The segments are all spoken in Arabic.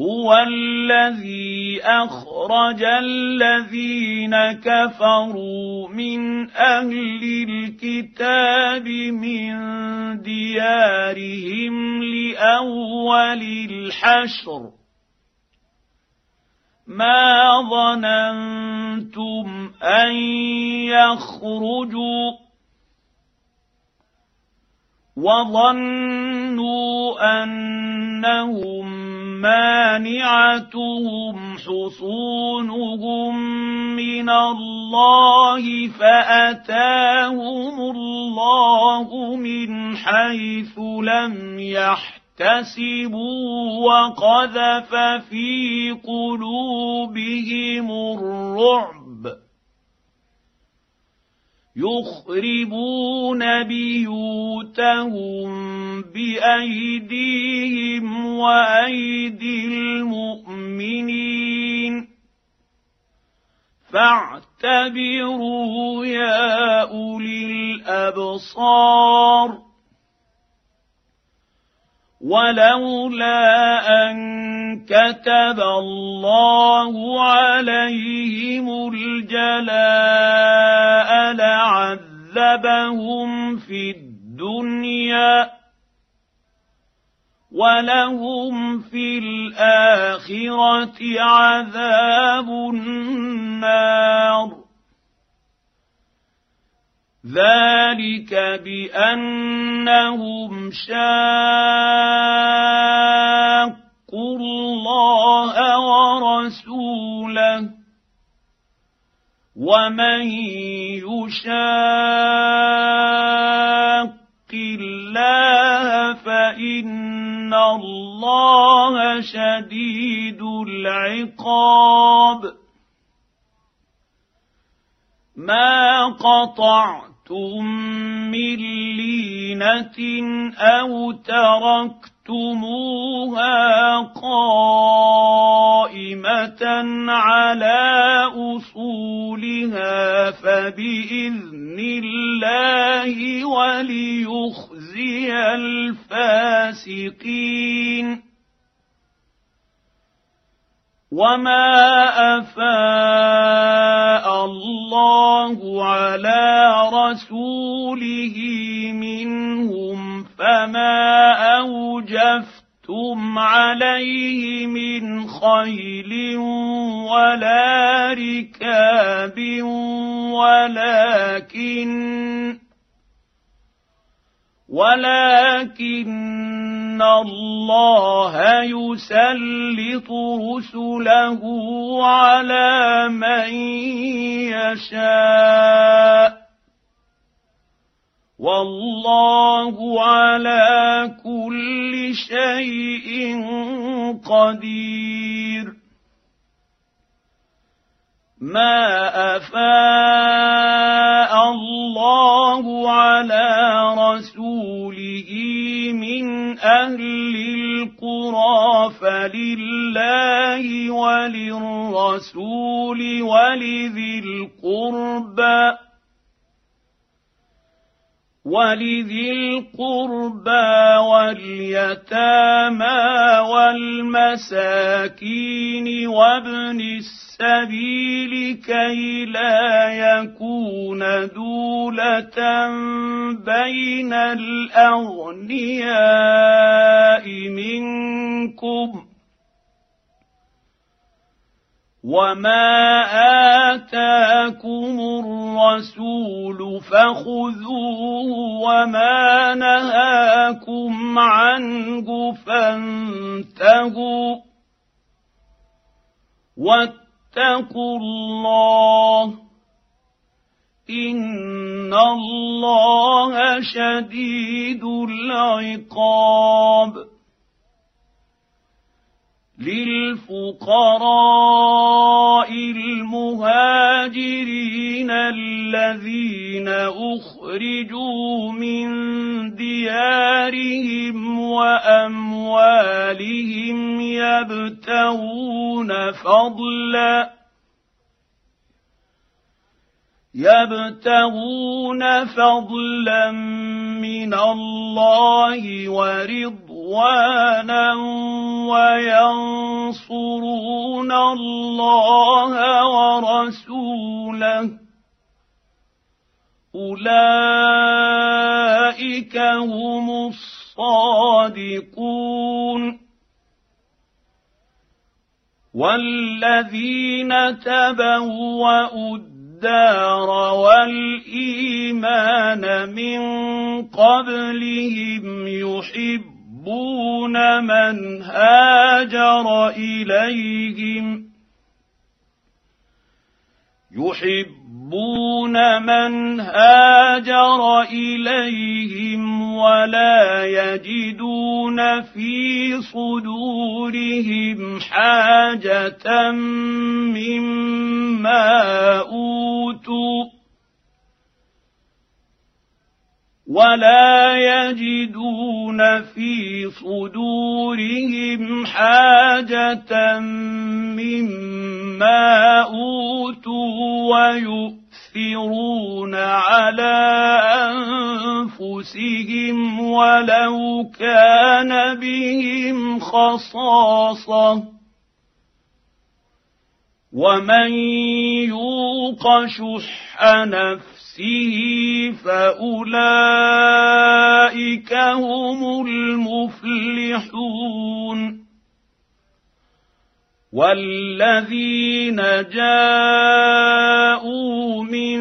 هو الذي اخرج الذين كفروا من أهل الكتاب من ديارهم لاول الحشر ما ظننتم ان يخرجوا وظنوا أنهم مانعتهم حصونهم من الله فأتاهم الله من حيث لم يحتسبوا وقذف في قلوبهم الرعب. يخربون بيوتهم بأيديهم وأيدي المؤمنين. فاعتبروا يا أولي الأبصار. ولولا أن كتب الله عليهم الجلاء لعذبهم في الدنيا ولهم في الآخرة عذاب النار. ذلك بانهم شاقوا الله ورسوله ومن يشاق الله فان الله شديد العقاب ما قطعت تركتم من لينه أو تركتموها قائمه على اصولها فباذن الله وليخزي الفاسقين وما افاء الله على رسوله منهم فما اوجفتم عليه من خيل ولا ركاب ولكن ولكن الله يسلط رسله على من يشاء. والله على كل شيء قدير. ما أفاء الله أهل القرى فلله وللرسول ولذي القربى ولذي القربى واليتامى والمساكين وابن السبيل كي لا يكون دولة بين الأغنياء منكم وما اتاكم الرسول فخذوه وما نهاكم عنه فانتهوا واتقوا الله ان الله شديد العقاب للفقراء المهاجرين الذين أخرجوا من ديارهم وأموالهم يبتغون فضلا يبتغون فضلا من الله ورضوانا وينصرون الله ورسوله. أولئك هم الصادقون. والذين تبوأوا الدار والإيمان من قبلهم يحبون من هاجر إليهم. يحبون من هاجر إليهم ولا يجدون في صدورهم حاجة مما أوتوا. ولا يجدون في صدورهم حاجة مما اوتوا ويؤثرون على انفسهم ولو كان بهم خصاصه ومن يوق شح نفسه نفسه فأولئك هم المفلحون والذين جاءوا من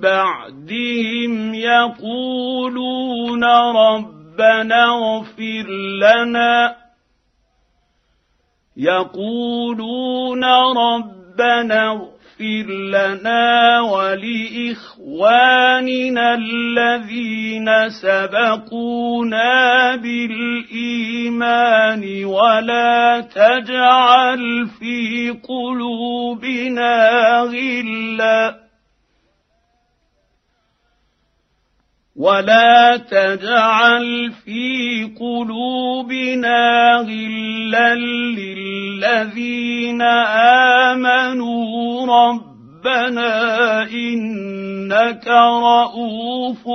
بعدهم يقولون ربنا اغفر لنا يقولون ربنا اغفر لنا ولإخواننا الذين سبقونا بالإيمان ولا تجعل في قلوبنا غلا. ولا تجعل في قلوبنا غلا للذين آمنوا. ربنا إنك رءوف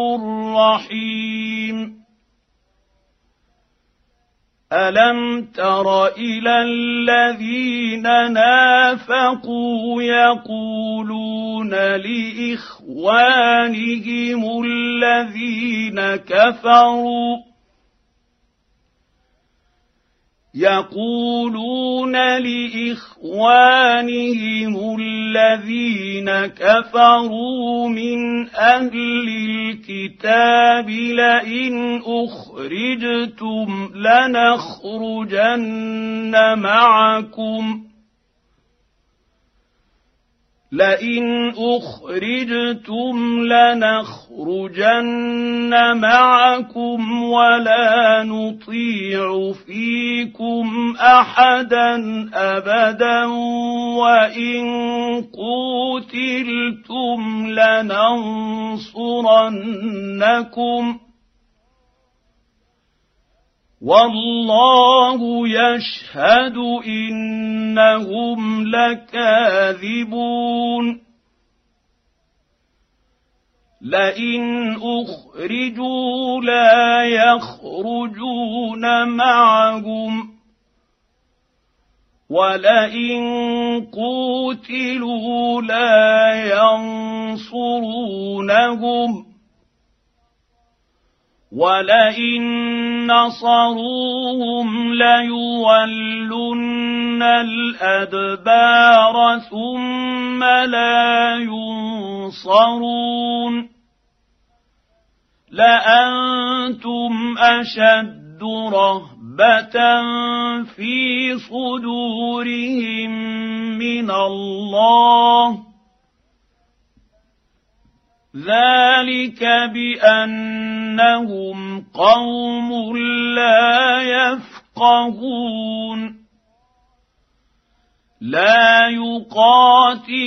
رحيم. الم تر إلى الذين نافقوا يقولون لاخوانهم الذين كفروا يقولون لإخوانهم الذين كفروا من أهل الكتاب لئن أخرجتم لنخرجن معكم لئن أخرجتم لنخرجن معكم ولا نطيع فيكم أحدا أبدا وإن قوتلتم لننصرنكم والله يشهد انهم لكاذبون لئن اخرجوا لا يخرجون معهم ولئن قوتلوا لا ينصرونهم ولئن نصروهم ليولن الادبار ثم لا ينصرون لانتم اشد رهبه في صدورهم من الله ذلك بأنهم قوم لا يفقهون. لا يقاتلونكم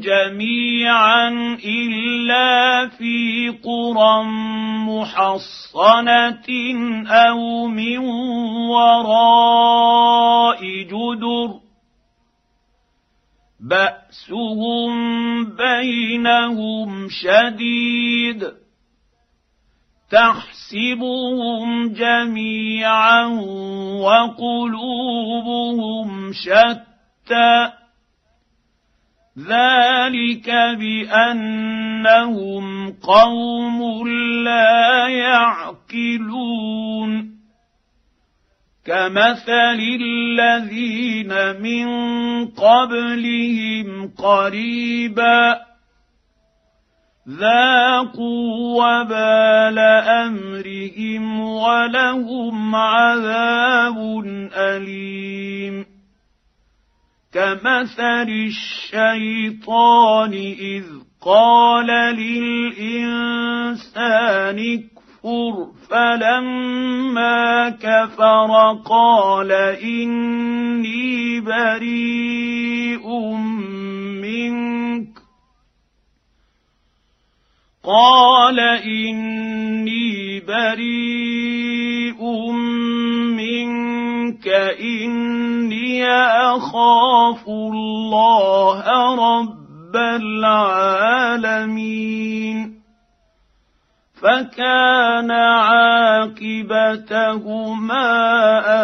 جميعا إلا في قرى محصنة أو من وراء جدر. باسهم بينهم شديد تحسبهم جميعا وقلوبهم شتى ذلك بانهم قوم لا يعقلون كمثل الذين من قبلهم قريبا ذاقوا وبال امرهم ولهم عذاب اليم كمثل الشيطان اذ قال للانسان اكفر فلما كفر قال إني بريء منك. قال إني بريء منك إني أخاف الله رب العالمين. فكان عاقبتهما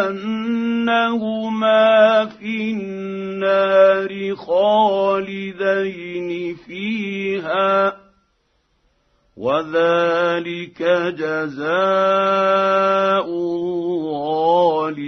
أنهما في النار خالدين فيها وذلك جزاء الظالمين.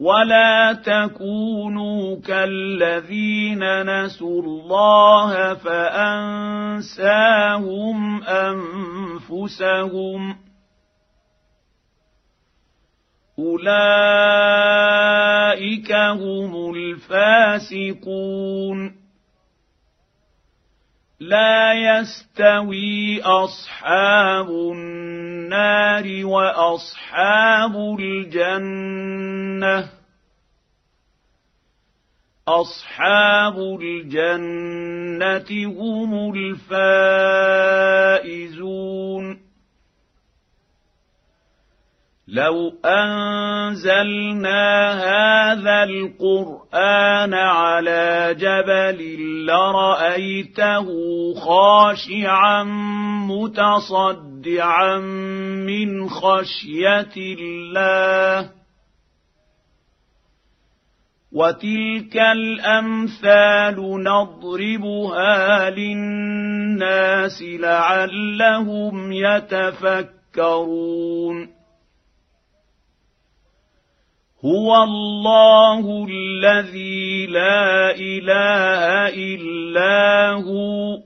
ولا تكونوا كالذين نسوا الله فانساهم انفسهم اولئك هم الفاسقون لا يستوي اصحاب النار وأصحاب الجنة. أصحاب الجنة هم الفائزون. لو أنزلنا هذا القرآن على جبل لرأيته خاشعا متصدعا من خشية الله. وتلك الأمثال نضربها للناس لعلهم يتفكرون. هو الله الذي لا إله إلا هو.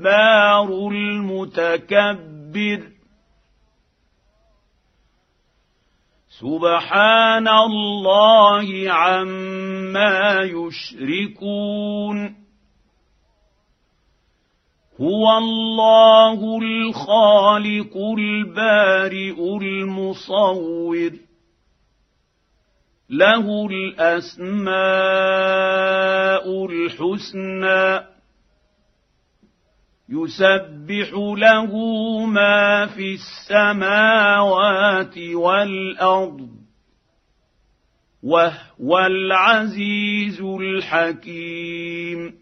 الجبار المتكبر. سبحان الله عما يشركون. هو الله الخالق البارئ المصور. له الأسماء الحسنى. يسبح له ما في السماوات والأرض وهو العزيز الحكيم.